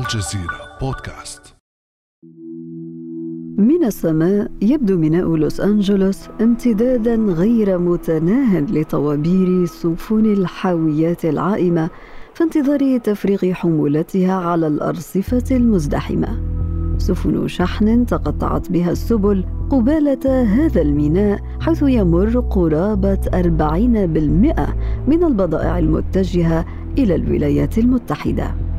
الجزيرة بودكاست. من السماء يبدو ميناء لوس أنجلوس امتدادا غير متناه لطوابير سفن الحاويات العائمة في انتظار تفريغ حمولتها على الأرصفة المزدحمة. سفن شحن تقطعت بها السبل قبالة هذا الميناء حيث يمر قرابة 40% من البضائع المتجهة إلى الولايات المتحدة.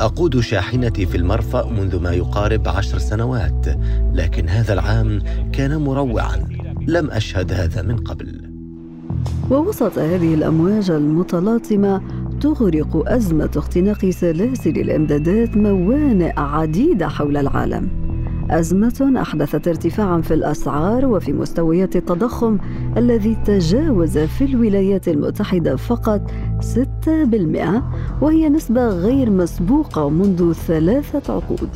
أقود شاحنتي في المرفأ منذ ما يقارب عشر سنوات لكن هذا العام كان مروعا. لم أشهد هذا من قبل. ووسط هذه الأمواج المتلاطمة تغرق أزمة اختناق سلاسل الإمدادات موانئ عديدة حول العالم. أزمة أحدثت ارتفاعا في الأسعار وفي مستويات التضخم الذي تجاوز في الولايات المتحدة فقط 6% وهي نسبة غير مسبوقة منذ ثلاثة عقود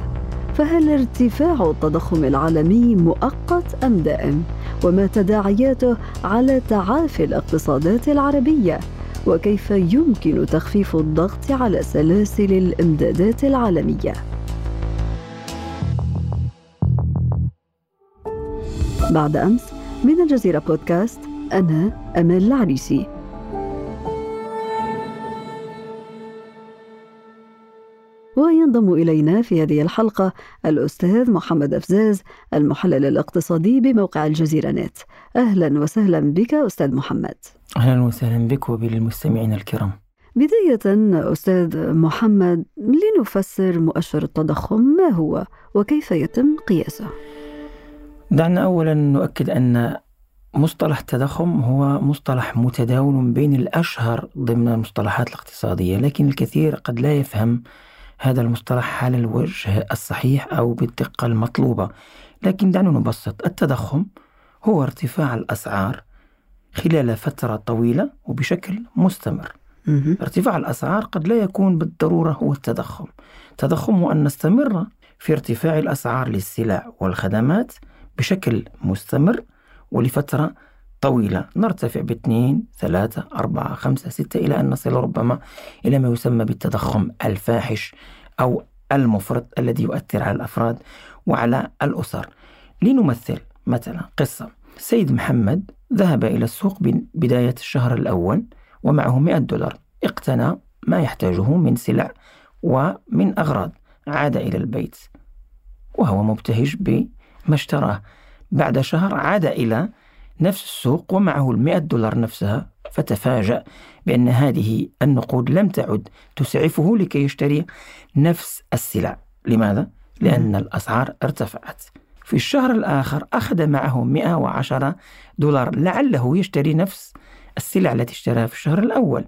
فهل ارتفاع التضخم العالمي مؤقت أم دائم؟ وما تداعياته على تعافي الاقتصادات العربية؟ وكيف يمكن تخفيف الضغط على سلاسل الإمدادات العالمية بعد أمس من الجزيرة بودكاست أنا امال العريسي. وينضم إلينا في هذه الحلقة الأستاذ محمد أفزاز المحلل الاقتصادي بموقع الجزيرة نت. أهلا وسهلا بك أستاذ محمد. أهلا وسهلا بك وبالمستمعين الكرام. بداية أستاذ محمد لنفسر مؤشر التضخم ما هو؟ وكيف يتم قياسه؟ دعنا أولا نؤكد أن مصطلح التضخم هو مصطلح متداول بين الأشهر ضمن المصطلحات الاقتصادية لكن الكثير قد لا يفهم هذا المصطلح على الوجه الصحيح أو بالدقة المطلوبة. لكن دعنا نبسط التضخم هو ارتفاع الأسعار خلال فترة طويلة وبشكل مستمر. ارتفاع الأسعار قد لا يكون بالضرورة هو التضخم. التضخم هو أن نستمر في ارتفاع الأسعار للسلع والخدمات بشكل مستمر ولفترة طويلة. نرتفع باثنين ثلاثة أربعة خمسة ستة إلى أن نصل ربما إلى ما يسمى بالتضخم الفاحش أو المفرط الذي يؤثر على الأفراد وعلى الأسر. لنمثل مثلا قصة. سيد محمد ذهب إلى السوق بداية الشهر الأول ومعه 100 دولار. اقتنى ما يحتاجه من سلع ومن أغراض. عاد إلى البيت وهو مبتهج بما اشتراه. بعد شهر عاد إلى نفس السوق ومعه المئة دولار نفسها فتفاجأ بأن هذه النقود لم تعد تسعفه لكي يشتري نفس السلع. لماذا؟ لأن الأسعار ارتفعت. في الشهر الآخر أخذ معه 110 دولار لعله يشتري نفس السلع التي اشتراها في الشهر الأول.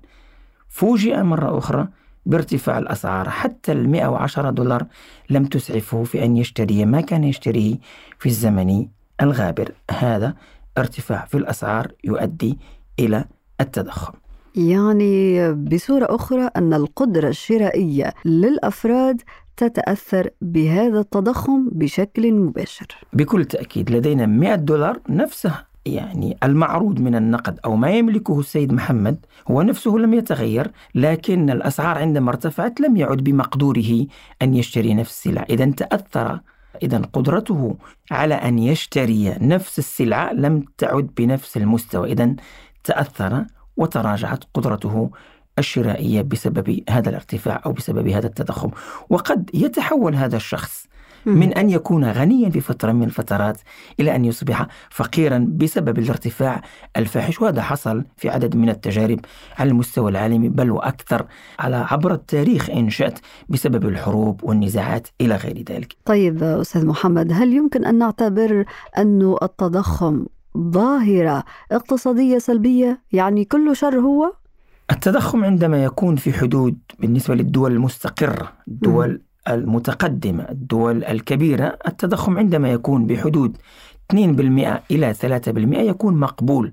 فوجئ مرة أخرى بارتفاع الأسعار حتى ال 110 دولار لم تسعفه في أن يشتري ما كان يشتريه في الزمن الغابر. هذا ارتفاع في الأسعار يؤدي إلى التضخم. يعني بصورة أخرى أن القدرة الشرائية للأفراد تتأثر بهذا التضخم بشكل مباشر. بكل تأكيد لدينا 100 دولار نفسها يعني المعروض من النقد أو ما يملكه السيد محمد هو نفسه لم يتغير لكن الأسعار عندما ارتفعت لم يعد بمقدوره أن يشتري نفس السلع. إذا تأثر إذا قدرته على أن يشتري نفس السلعة لم تعد بنفس المستوى. إذا تأثر وتراجعت قدرته الشرائية بسبب هذا الارتفاع أو بسبب هذا التضخم. وقد يتحول هذا الشخص من أن يكون غنيا في فترة من الفترات إلى أن يصبح فقيرا بسبب الارتفاع الفاحش وهذا حصل في عدد من التجارب على المستوى العالمي بل وأكثر على عبر التاريخ إن شئت بسبب الحروب والنزاعات إلى غير ذلك. طيب أستاذ محمد هل يمكن أن نعتبر أن التضخم ظاهرة اقتصادية سلبية؟ يعني كل شر هو؟ التضخم عندما يكون في حدود بالنسبة للدول المستقرة الدول المتقدمة. الدول الكبيرة التضخم عندما يكون بحدود 2% إلى 3% يكون مقبول.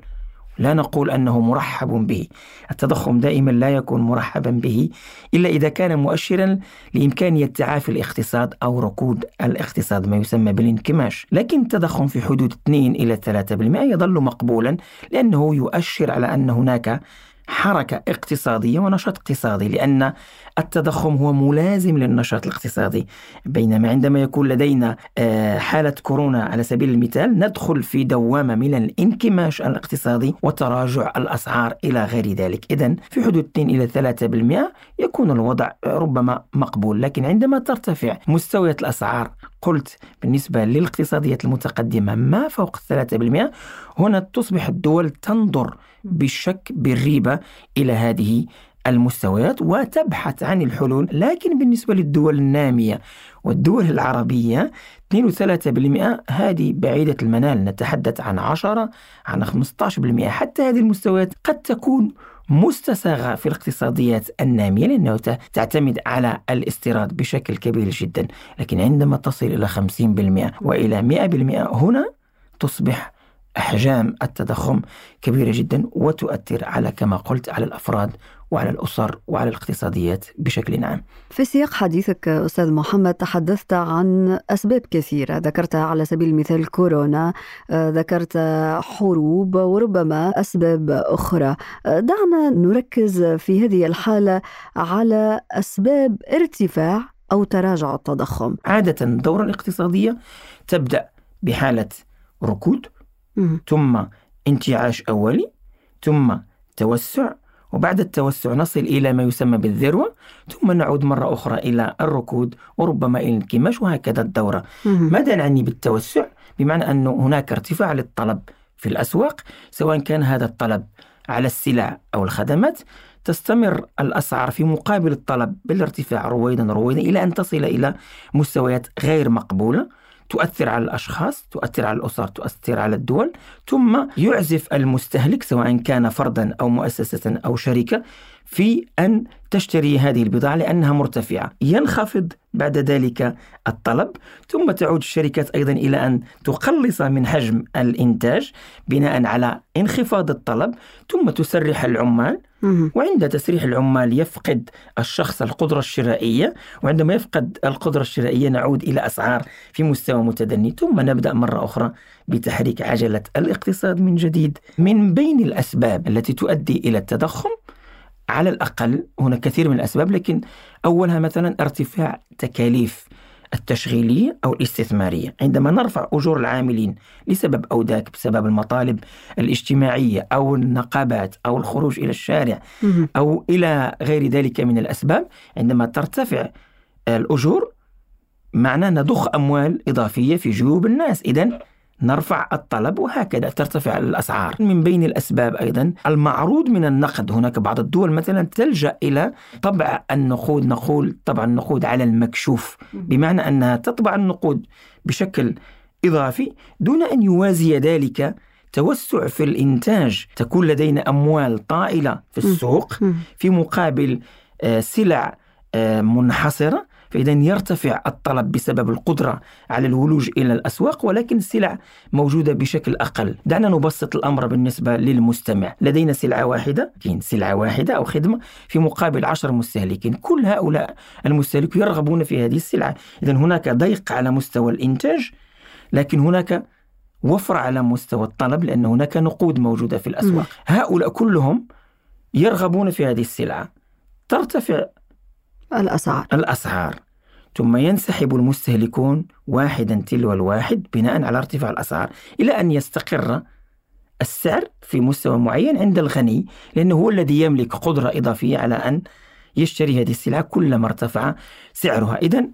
لا نقول أنه مرحب به. التضخم دائما لا يكون مرحبا به إلا إذا كان مؤشرا لإمكانية تعافي الاقتصاد أو ركود الاقتصاد ما يسمى بالانكماش. لكن التضخم في حدود 2 إلى 3% يظل مقبولا لأنه يؤشر على أن هناك حركة اقتصادية ونشاط اقتصادي لأن التضخم هو ملازم للنشاط الاقتصادي. بينما عندما يكون لدينا آه، حالة كورونا على سبيل المثال ندخل في دوامة من الانكماش الاقتصادي وتراجع الأسعار إلى غير ذلك. إذا في حدود 2 إلى 3% يكون الوضع ربما مقبول. لكن عندما ترتفع مستويات الأسعار قلت بالنسبة للاقتصاديات المتقدمة ما فوق 3% هنا تصبح الدول تنظر بالشك بالريبة إلى هذه المستويات وتبحث عن الحلول لكن بالنسبة للدول النامية والدول العربية 2 3% هذه بعيدة المنال نتحدث عن 10 عن 15% حتى هذه المستويات قد تكون مستساغة في الاقتصاديات النامية لأنه تعتمد على الاستيراد بشكل كبير جدا. لكن عندما تصل إلى 50% وإلى 100% هنا تصبح أحجام التضخم كبيرة جدا وتؤثر على كما قلت على الأفراد وعلى الأسر وعلى الاقتصاديات بشكل عام. في سياق حديثك أستاذ محمد تحدثت عن أسباب كثيرة. ذكرت على سبيل المثال كورونا ذكرت حروب وربما أسباب أخرى. دعنا نركز في هذه الحالة على أسباب ارتفاع أو تراجع التضخم. عادة الدورة الاقتصادية تبدأ بحالة ركود ثم انتعاش أولي ثم توسع وبعد التوسع نصل إلى ما يسمى بالذروة ثم نعود مرة أخرى إلى الركود وربما إلى الانكماش وهكذا الدورة. ماذا نعني بالتوسع؟ بمعنى أن هناك ارتفاع للطلب في الأسواق سواء كان هذا الطلب على السلع أو الخدمات تستمر الأسعار في مقابل الطلب بالارتفاع رويدا رويدا إلى أن تصل إلى مستويات غير مقبولة. تؤثر على الأشخاص تؤثر على الأسر تؤثر على الدول ثم يعزف المستهلك سواء كان فردا أو مؤسسة أو شركة في أن تشتري هذه البضاعة لأنها مرتفعة. ينخفض بعد ذلك الطلب ثم تعود الشركات أيضا إلى أن تقلص من حجم الإنتاج بناء على انخفاض الطلب ثم تسرح العمال. وعند تسريح العمال يفقد الشخص القدرة الشرائية وعندما يفقد القدرة الشرائية نعود إلى أسعار في مستوى متدني. ثم نبدأ مرة أخرى بتحريك عجلة الاقتصاد من جديد. من بين الأسباب التي تؤدي إلى التضخم على الأقل هناك كثير من الأسباب لكن أولها مثلا ارتفاع تكاليف التشغيلية أو الاستثمارية عندما نرفع أجور العاملين لسبب أو ذاك بسبب المطالب الاجتماعية أو النقابات أو الخروج إلى الشارع أو إلى غير ذلك من الأسباب عندما ترتفع الأجور معناه نضخ أموال إضافية في جيوب الناس. إذا نرفع الطلب وهكذا ترتفع الأسعار. من بين الأسباب أيضا المعروض من النقد. هناك بعض الدول مثلا تلجأ إلى طبع النقود. نقول طبع النقود على المكشوف بمعنى أنها تطبع النقود بشكل إضافي دون أن يوازي ذلك توسع في الإنتاج. تكون لدينا أموال طائلة في السوق في مقابل آه، سلع آه، منحصرة فإذا يرتفع الطلب بسبب القدرة على الولوج إلى الأسواق ولكن السلع موجودة بشكل أقل. دعنا نبسط الأمر بالنسبة للمستمع. لدينا سلعة واحدة سلعة واحدة أو خدمة في مقابل عشر مستهلكين. كل هؤلاء المستهلكين يرغبون في هذه السلعة. إذا هناك ضيق على مستوى الإنتاج لكن هناك وفر على مستوى الطلب لأن هناك نقود موجودة في الأسواق. هؤلاء كلهم يرغبون في هذه السلعة. ترتفع الأسعار. الأسعار. ثم ينسحب المستهلكون واحدا تلو الواحد بناء على ارتفاع الأسعار إلى أن يستقر السعر في مستوى معين عند الغني لأنه هو الذي يملك قدرة إضافية على أن يشتري هذه السلعة كلما ارتفع سعرها. إذا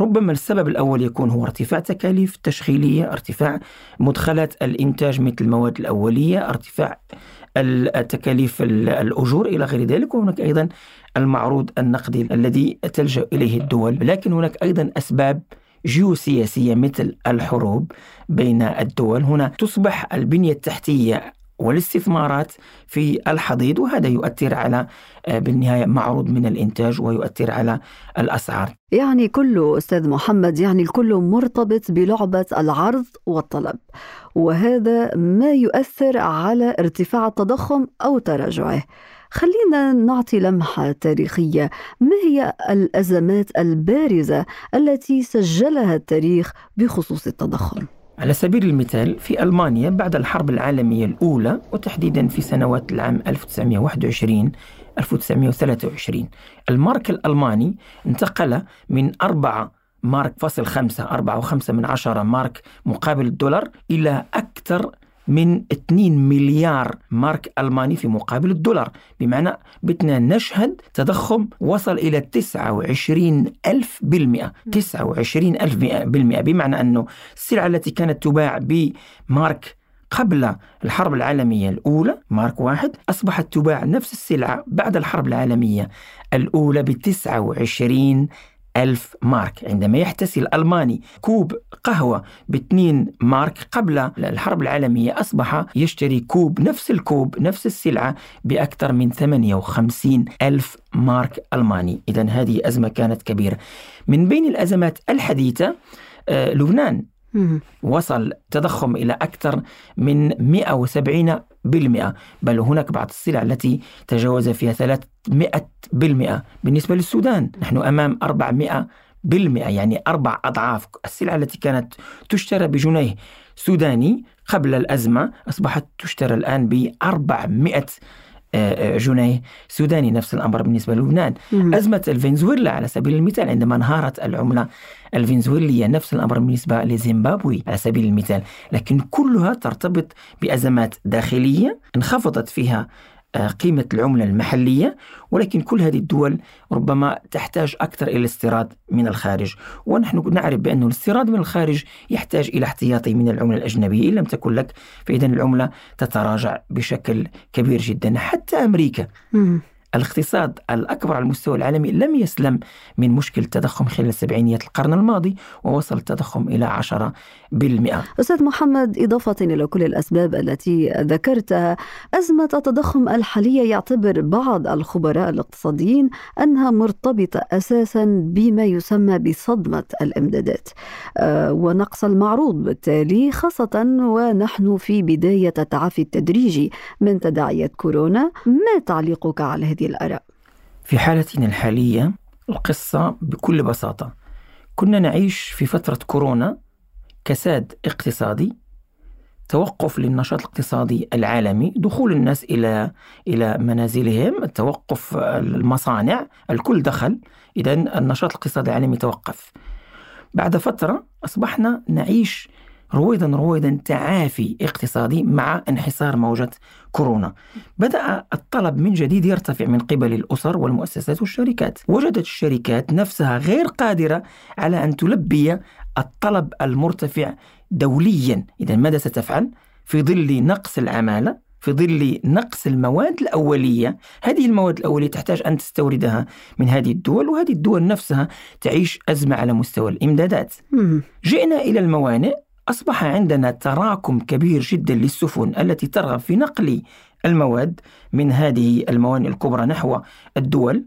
ربما السبب الأول يكون هو ارتفاع تكاليف تشغيلية ارتفاع مدخلات الإنتاج مثل المواد الأولية ارتفاع التكاليف الأجور إلى غير ذلك وهناك أيضا المعروض النقدي الذي تلجأ إليه الدول. لكن هناك أيضا أسباب جيوسياسية مثل الحروب بين الدول. هنا تصبح البنية التحتية والاستثمارات في الحضيض وهذا يؤثر على آه، بالنهاية معروض من الإنتاج ويؤثر على الأسعار. يعني كله أستاذ محمد يعني الكل مرتبط بلعبة العرض والطلب وهذا ما يؤثر على ارتفاع التضخم أو تراجعه. خلينا نعطي لمحة تاريخية ما هي الأزمات البارزة التي سجلها التاريخ بخصوص التضخم؟ على سبيل المثال في ألمانيا بعد الحرب العالمية الأولى وتحديدا في سنوات العام 1921 1923 المارك الألماني انتقل من أربعة مارك فاصل خمسة أربعة وخمسة من عشرة مارك مقابل الدولار إلى أكثر من 2 مليار مارك ألماني في مقابل الدولار. بمعنى بتنا نشهد تضخم وصل إلى 29 ألف بالمئة. 29 ألف بالمئة. بمعنى أنه السلعة التي كانت تباع بمارك قبل الحرب العالمية الأولى مارك واحد أصبحت تباع نفس السلعة بعد الحرب العالمية الأولى ب 29 ألف مارك. عندما يحتسي الألماني كوب قهوة باثنين مارك قبل الحرب العالمية أصبح يشتري كوب نفس الكوب نفس السلعة بأكثر من 58 ألف مارك ألماني. إذا هذه أزمة كانت كبيرة. من بين الأزمات الحديثة آه، لبنان. وصل تضخم إلى أكثر من 170 بالمئة. بل هناك بعض السلع التي تجاوز فيها 300 بالمئة بالنسبة للسودان. نحن أمام 400 بالمئة يعني أربع أضعاف السلعة التي كانت تشترى بجنيه سوداني قبل الأزمة. أصبحت تشترى الآن ب 400 آه، آه، جنيه سوداني نفس الأمر بالنسبة للبنان أزمة الفنزويلا على سبيل المثال عندما انهارت العملة الفنزويلية نفس الأمر بالنسبة لزيمبابوي على سبيل المثال. لكن كلها ترتبط بأزمات داخلية انخفضت فيها آه، قيمة العملة المحلية ولكن كل هذه الدول ربما تحتاج أكثر إلى الاستيراد من الخارج. ونحن نعرف بأن الاستيراد من الخارج يحتاج إلى احتياطي من العملة الأجنبية. إن لم تكن لك فإذا العملة تتراجع بشكل كبير جدا. حتى أمريكا الاقتصاد الأكبر على المستوى العالمي لم يسلم من مشكلة التضخم خلال سبعينيات القرن الماضي ووصل التضخم إلى عشرة بالمئة. أستاذ محمد إضافة إلى كل الأسباب التي ذكرتها أزمة التضخم الحالية يعتبر بعض الخبراء الاقتصاديين أنها مرتبطة أساسا بما يسمى بصدمة الإمدادات. آه، ونقص المعروض بالتالي خاصة ونحن في بداية التعافي التدريجي من تداعيات كورونا. ما تعليقك على هذه الآراء؟ في حالتنا الحالية القصة بكل بساطة كنا نعيش في فترة كورونا كساد اقتصادي توقف للنشاط الاقتصادي العالمي دخول الناس إلى إلى منازلهم توقف المصانع الكل دخل إذا النشاط الاقتصادي العالمي توقف بعد فترة أصبحنا نعيش رويدا رويدا تعافي اقتصادي مع انحسار موجة كورونا. بدأ الطلب من جديد يرتفع من قبل الأسر والمؤسسات والشركات. وجدت الشركات نفسها غير قادرة على أن تلبي الطلب المرتفع دوليا. إذا ماذا ستفعل؟ في ظل نقص العمالة في ظل نقص المواد الأولية. هذه المواد الأولية تحتاج أن تستوردها من هذه الدول وهذه الدول نفسها تعيش أزمة على مستوى الإمدادات. جئنا إلى الموانئ أصبح عندنا تراكم كبير جدا للسفن التي ترغب في نقل المواد من هذه الموانئ الكبرى نحو الدول.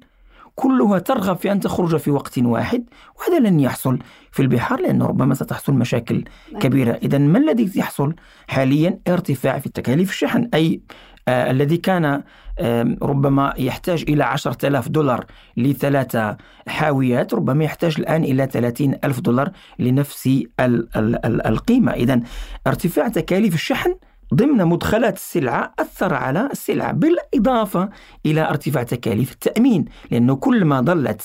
كلها ترغب في أن تخرج في وقت واحد وهذا لن يحصل في البحار لأنه ربما ستحصل مشاكل نعم. كبيرة. إذا ما الذي يحصل حاليا؟ ارتفاع في تكاليف الشحن أي آه الذي كان آه ربما يحتاج إلى عشرة آلاف دولار لثلاثة حاويات ربما يحتاج الآن إلى ثلاثين ألف دولار لنفس ال ال ال القيمة. إذا ارتفاع تكاليف الشحن ضمن مدخلات السلعة أثر على السلعة بالإضافة إلى ارتفاع تكاليف التأمين لأنه كل ما ظلت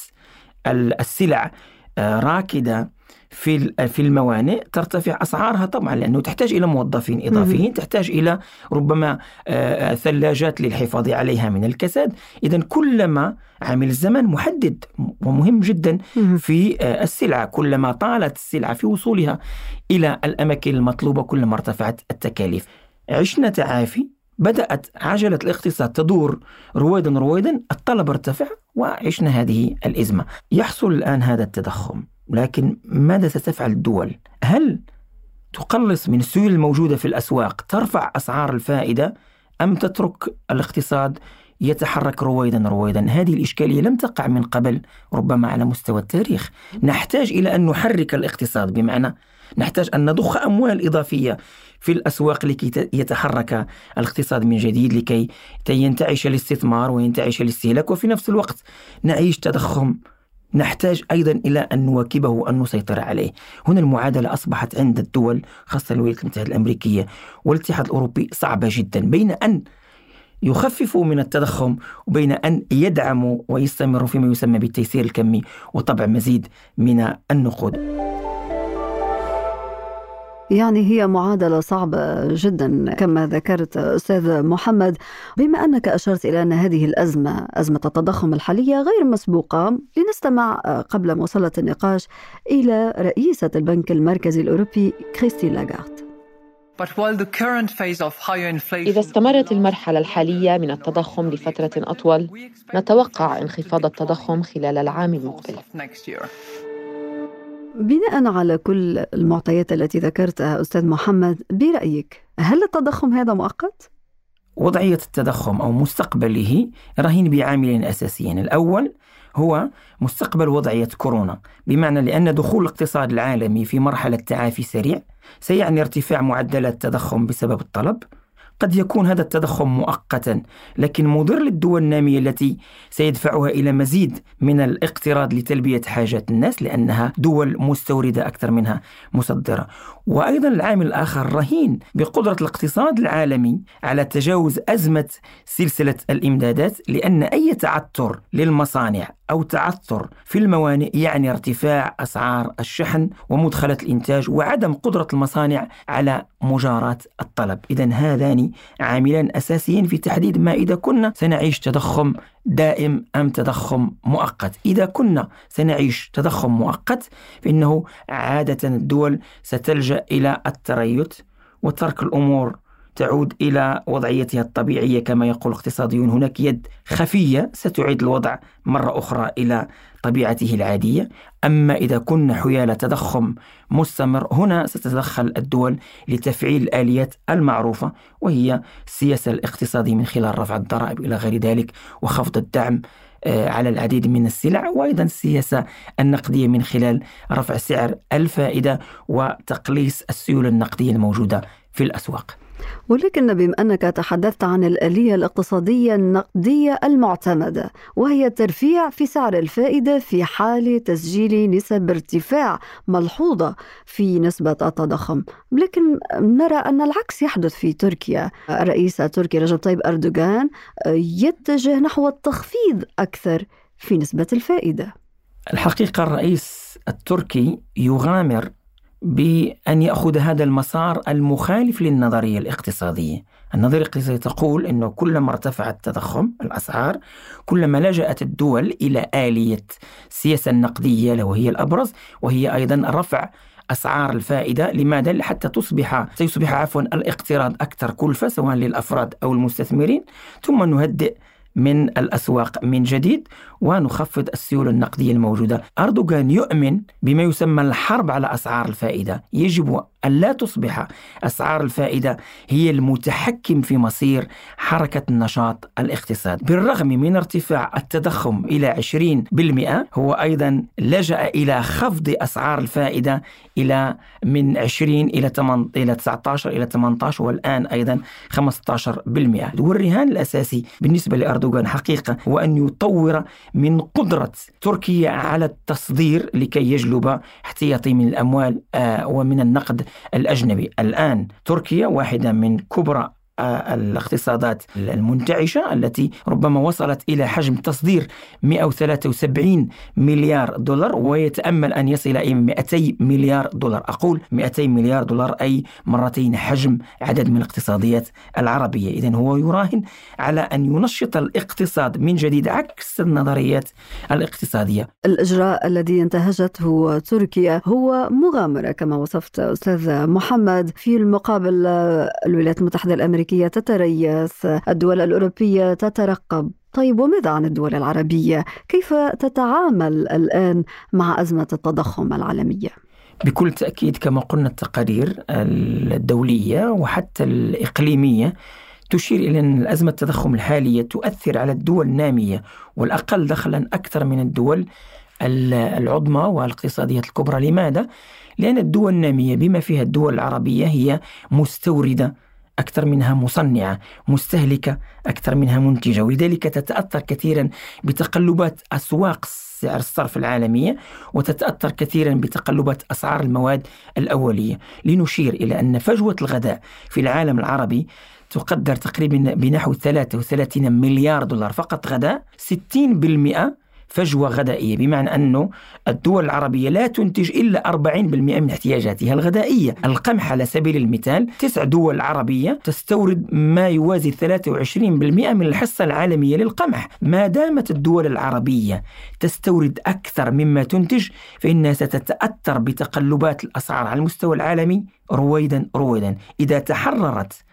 السلع آه، راكدة في في الموانئ ترتفع أسعارها طبعا لأنه تحتاج إلى موظفين إضافيين تحتاج إلى ربما آه، ثلاجات للحفاظ عليها من الكساد. اذا كلما عامل الزمن محدد ومهم جدا في آه، السلعة. كلما طالت السلعة في وصولها إلى الأماكن المطلوبة كلما ارتفعت التكاليف. عشنا تعافي. بدأت عجلة الاقتصاد تدور رويدا رويدا. الطلب ارتفع وعشنا هذه الإزمة. يحصل الآن هذا التضخم. لكن ماذا ستفعل الدول؟ هل تقلص من السيول الموجودة في الأسواق ترفع أسعار الفائدة أم تترك الاقتصاد يتحرك رويدا رويدا هذه الإشكالية لم تقع من قبل ربما على مستوى التاريخ نحتاج إلى أن نحرك الاقتصاد بمعنى نحتاج أن نضخ أموال إضافية في الأسواق لكي يتحرك الاقتصاد من جديد لكي ينتعش الاستثمار وينتعش الاستهلاك وفي نفس الوقت نعيش تضخم نحتاج أيضا إلى أن نواكبه وأن نسيطر عليه. هنا المعادلة أصبحت عند الدول خاصة الولايات المتحدة الأمريكية والاتحاد الأوروبي صعبة جدا. بين أن يخففوا من التضخم وبين أن يدعموا ويستمروا فيما يسمى بالتيسير الكمي وطبع مزيد من النقود. يعني هي معادلة صعبة جدا كما ذكرت أستاذ محمد. بما أنك أشرت إلى أن هذه الأزمة أزمة التضخم الحالية غير مسبوقة لنستمع قبل مواصلة النقاش إلى رئيسة البنك المركزي الأوروبي كريستين لاغارد. إذا استمرت المرحلة الحالية من التضخم لفترة أطول نتوقع انخفاض التضخم خلال العام المقبل. بناء على كل المعطيات التي ذكرتها أستاذ محمد برأيك هل التضخم هذا مؤقت؟ وضعية التضخم أو مستقبله رهين بعاملين أساسيين الأول هو مستقبل وضعية كورونا بمعنى لأن دخول الاقتصاد العالمي في مرحلة تعافي سريع سيعني ارتفاع معدلات التضخم بسبب الطلب قد يكون هذا التضخم مؤقتا لكن مضر للدول النامية التي سيدفعها إلى مزيد من الاقتراض لتلبية حاجات الناس لأنها دول مستوردة أكثر منها مصدرة. وأيضا العامل الآخر رهين بقدرة الاقتصاد العالمي على تجاوز أزمة سلسلة الإمدادات لأن أي تعثر للمصانع أو تعثر في الموانئ يعني ارتفاع أسعار الشحن ومدخلات الإنتاج وعدم قدرة المصانع على مجاراة الطلب. إذا هذان عاملان أساسيين في تحديد ما إذا كنا سنعيش تضخم دائم أم تضخم مؤقت. إذا كنا سنعيش تضخم مؤقت فإنه عادة الدول ستلجأ إلى التريث وترك الأمور تعود إلى وضعيتها الطبيعية كما يقول الاقتصاديون هناك يد خفية ستعيد الوضع مرة أخرى إلى طبيعته العادية. أما إذا كنا حيال تضخم مستمر هنا ستتدخل الدول لتفعيل الآليات المعروفة وهي السياسة الاقتصادية من خلال رفع الضرائب إلى غير ذلك وخفض الدعم على العديد من السلع وأيضا السياسة النقدية من خلال رفع سعر الفائدة وتقليص السيولة النقدية الموجودة في الأسواق. ولكن بما أنك تحدثت عن الآلية الاقتصادية النقدية المعتمدة وهي الترفيع في سعر الفائدة في حال تسجيل نسب ارتفاع ملحوظة في نسبة التضخم. لكن نرى أن العكس يحدث في تركيا. الرئيس تركي رجب طيب أردوغان يتجه نحو التخفيض أكثر في نسبة الفائدة. الحقيقة الرئيس التركي يغامر بأن يأخذ هذا المسار المخالف للنظرية الاقتصادية. النظرية الاقتصادية تقول أنه كلما ارتفع التضخم الأسعار كلما لجأت الدول إلى آلية السياسة النقدية وهي الأبرز وهي أيضا رفع أسعار الفائدة. لماذا؟ حتى تصبح سيصبح عفوا الاقتراض أكثر كلفة سواء للأفراد أو المستثمرين. ثم نهدئ من الأسواق من جديد ونخفض السيولة النقدية الموجودة. أردوغان يؤمن بما يسمى الحرب على أسعار الفائدة. يجب أن لا تصبح أسعار الفائدة هي المتحكم في مصير حركة النشاط الاقتصاد بالرغم من ارتفاع التضخم إلى 20% هو أيضا لجأ إلى خفض أسعار الفائدة إلى من 20 إلى 8 إلى 19 إلى 18 والآن أيضا 15% والرهان الأساسي بالنسبة لأردوغان حقيقة هو أن يطور من قدرة تركيا على التصدير لكي يجلب احتياطي من الأموال آه، ومن النقد الأجنبي. الآن تركيا واحدة من كبرى الاقتصادات المنتعشة التي ربما وصلت إلى حجم تصدير 173 مليار دولار ويتأمل أن يصل إلى 200 مليار دولار. أقول 200 مليار دولار أي مرتين حجم عدد من الاقتصاديات العربية. إذا هو يراهن على أن ينشط الاقتصاد من جديد عكس النظريات الاقتصادية. الإجراء الذي انتهجته تركيا هو مغامرة كما وصفت أستاذ محمد في المقابل الولايات المتحدة الأمريكية. الأمريكية تتريث الدول الأوروبية تترقب طيب وماذا عن الدول العربية؟ كيف تتعامل الآن مع أزمة التضخم العالمية؟ بكل تأكيد كما قلنا التقارير الدولية وحتى الإقليمية تشير إلى أن الأزمة التضخم الحالية تؤثر على الدول النامية والأقل دخلا أكثر من الدول العظمى والإقتصادية الكبرى لماذا؟ لأن الدول النامية بما فيها الدول العربية هي مستوردة أكثر منها مصنعة مستهلكة أكثر منها منتجة. ولذلك تتأثر كثيرا بتقلبات أسواق سعر الصرف العالمية وتتأثر كثيرا بتقلبات أسعار المواد الأولية. لنشير إلى أن فجوة الغذاء في العالم العربي تقدر تقريبا بنحو 33 مليار دولار. فقط غذاء 60% فجوة غذائية بمعنى أنه الدول العربية لا تنتج إلا 40% من احتياجاتها الغذائية القمح على سبيل المثال تسع دول عربية تستورد ما يوازي 23% من الحصة العالمية للقمح. ما دامت الدول العربية تستورد أكثر مما تنتج فإنها ستتأثر بتقلبات الأسعار على المستوى العالمي. رويدا رويدا. إذا تحررت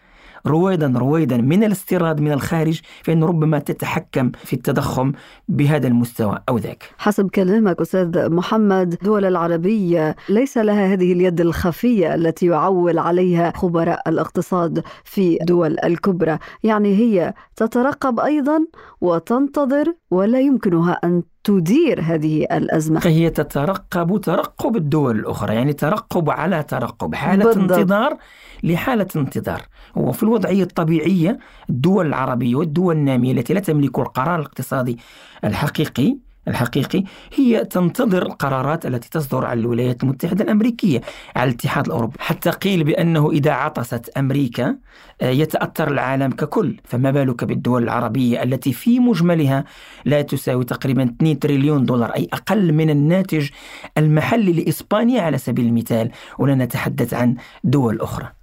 رويدا رويدا من الاستيراد من الخارج فإن ربما تتحكم في التضخم بهذا المستوى أو ذاك. حسب كلامك أستاذ محمد الدول العربية ليس لها هذه اليد الخفية التي يعول عليها خبراء الاقتصاد في دول الكبرى. يعني هي تترقب أيضا وتنتظر ولا يمكنها أن تدير هذه الأزمة هي تترقب ترقب الدول الأخرى يعني ترقب على ترقب حالة بالضبط. انتظار لحالة انتظار وفي الوضعية الطبيعية الدول العربية والدول النامية التي لا تملك القرار الاقتصادي الحقيقي الحقيقي هي تنتظر القرارات التي تصدر عن الولايات المتحدة الأمريكية. على الاتحاد الأوروبي حتى قيل بأنه إذا عطست أمريكا آه، يتأثر العالم ككل. فما بالك بالدول العربية التي في مجملها لا تساوي تقريبا 2 تريليون دولار أي أقل من الناتج المحلي لإسبانيا على سبيل المثال. ولا نتحدث عن دول أخرى.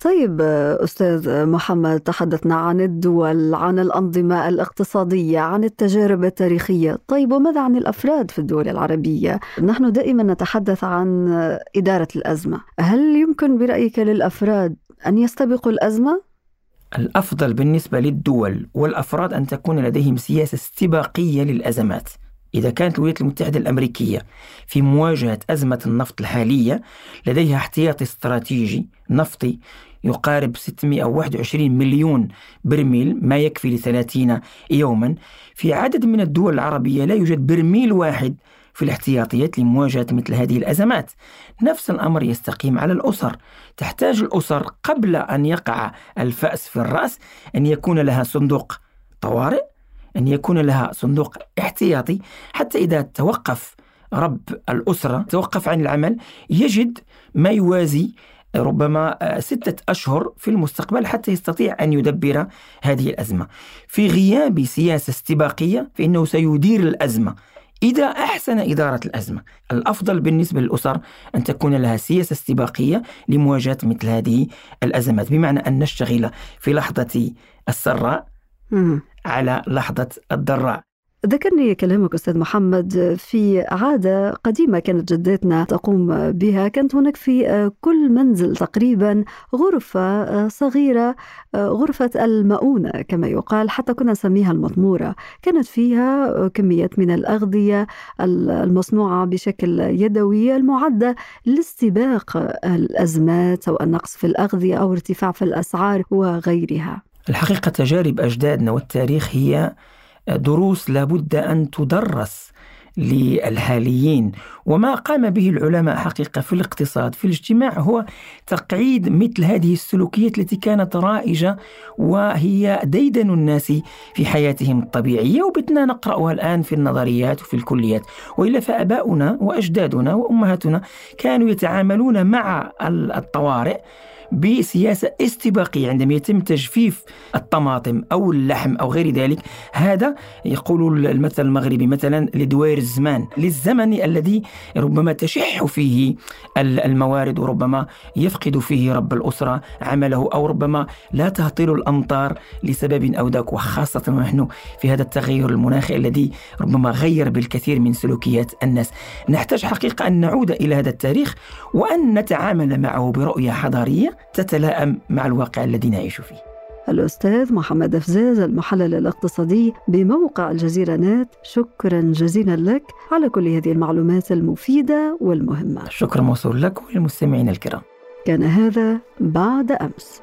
طيب أستاذ محمد تحدثنا عن الدول عن الأنظمة الاقتصادية عن التجارب التاريخية. طيب وماذا عن الأفراد في الدول العربية؟ نحن دائما نتحدث عن إدارة الأزمة. هل يمكن برأيك للأفراد أن يستبقوا الأزمة؟ الأفضل بالنسبة للدول والأفراد أن تكون لديهم سياسة استباقية للأزمات. إذا كانت الولايات المتحدة الأمريكية في مواجهة أزمة النفط الحالية لديها احتياطي استراتيجي نفطي يقارب 621 مليون برميل ما يكفي لثلاثين يوما. في عدد من الدول العربية لا يوجد برميل واحد في الاحتياطيات لمواجهة مثل هذه الأزمات. نفس الأمر يستقيم على الأسر. تحتاج الأسر قبل أن يقع الفأس في الرأس أن يكون لها صندوق طوارئ أن يكون لها صندوق احتياطي حتى إذا توقف رب الأسرة توقف عن العمل يجد ما يوازي ربما ستة أشهر في المستقبل حتى يستطيع أن يدبر هذه الأزمة. في غياب سياسة استباقية فإنه سيدير الأزمة. إذا أحسن إدارة الأزمة الأفضل بالنسبة للأسر أن تكون لها سياسة استباقية لمواجهة مثل هذه الأزمات. بمعنى أن نشتغل في لحظة السراء. على لحظة الضراء ذكرني كلامك أستاذ محمد في عادة قديمة كانت جداتنا تقوم بها. كانت هناك في كل منزل تقريبا غرفة صغيرة غرفة المؤونة كما يقال حتى كنا نسميها المطمورة كانت فيها كميات من الأغذية المصنوعة بشكل يدوي المعدة لاستباق الأزمات سواء النقص في الأغذية أو ارتفاع في الأسعار وغيرها. الحقيقة تجارب أجدادنا والتاريخ هي دروس لابد أن تدرس للحاليين وما قام به العلماء حقيقة في الاقتصاد في الاجتماع هو تقعيد مثل هذه السلوكيات التي كانت رائجة وهي ديدن الناس في حياتهم الطبيعية وبتنا نقرأها الآن في النظريات وفي الكليات. وإلا فأباؤنا وأجدادنا وأمهاتنا كانوا يتعاملون مع الطوارئ بسياسة استباقية عندما يتم تجفيف الطماطم أو اللحم أو غير ذلك. هذا يقول المثل المغربي مثلا لدوير الزمان للزمن الذي ربما تشح فيه الموارد وربما يفقد فيه رب الأسرة عمله أو ربما لا تهطل الأمطار لسبب أو ذاك. وخاصة ونحن في هذا التغير المناخي الذي ربما غير بالكثير من سلوكيات الناس. نحتاج حقيقة أن نعود إلى هذا التاريخ وأن نتعامل معه برؤية حضارية تتلائم مع الواقع الذي نعيش فيه. الأستاذ محمد أفزاز المحلل الاقتصادي بموقع الجزيرة نت شكرا جزيلا لك على كل هذه المعلومات المفيدة والمهمة. شكرا موصول لك وللمستمعين الكرام. كان هذا بعد أمس.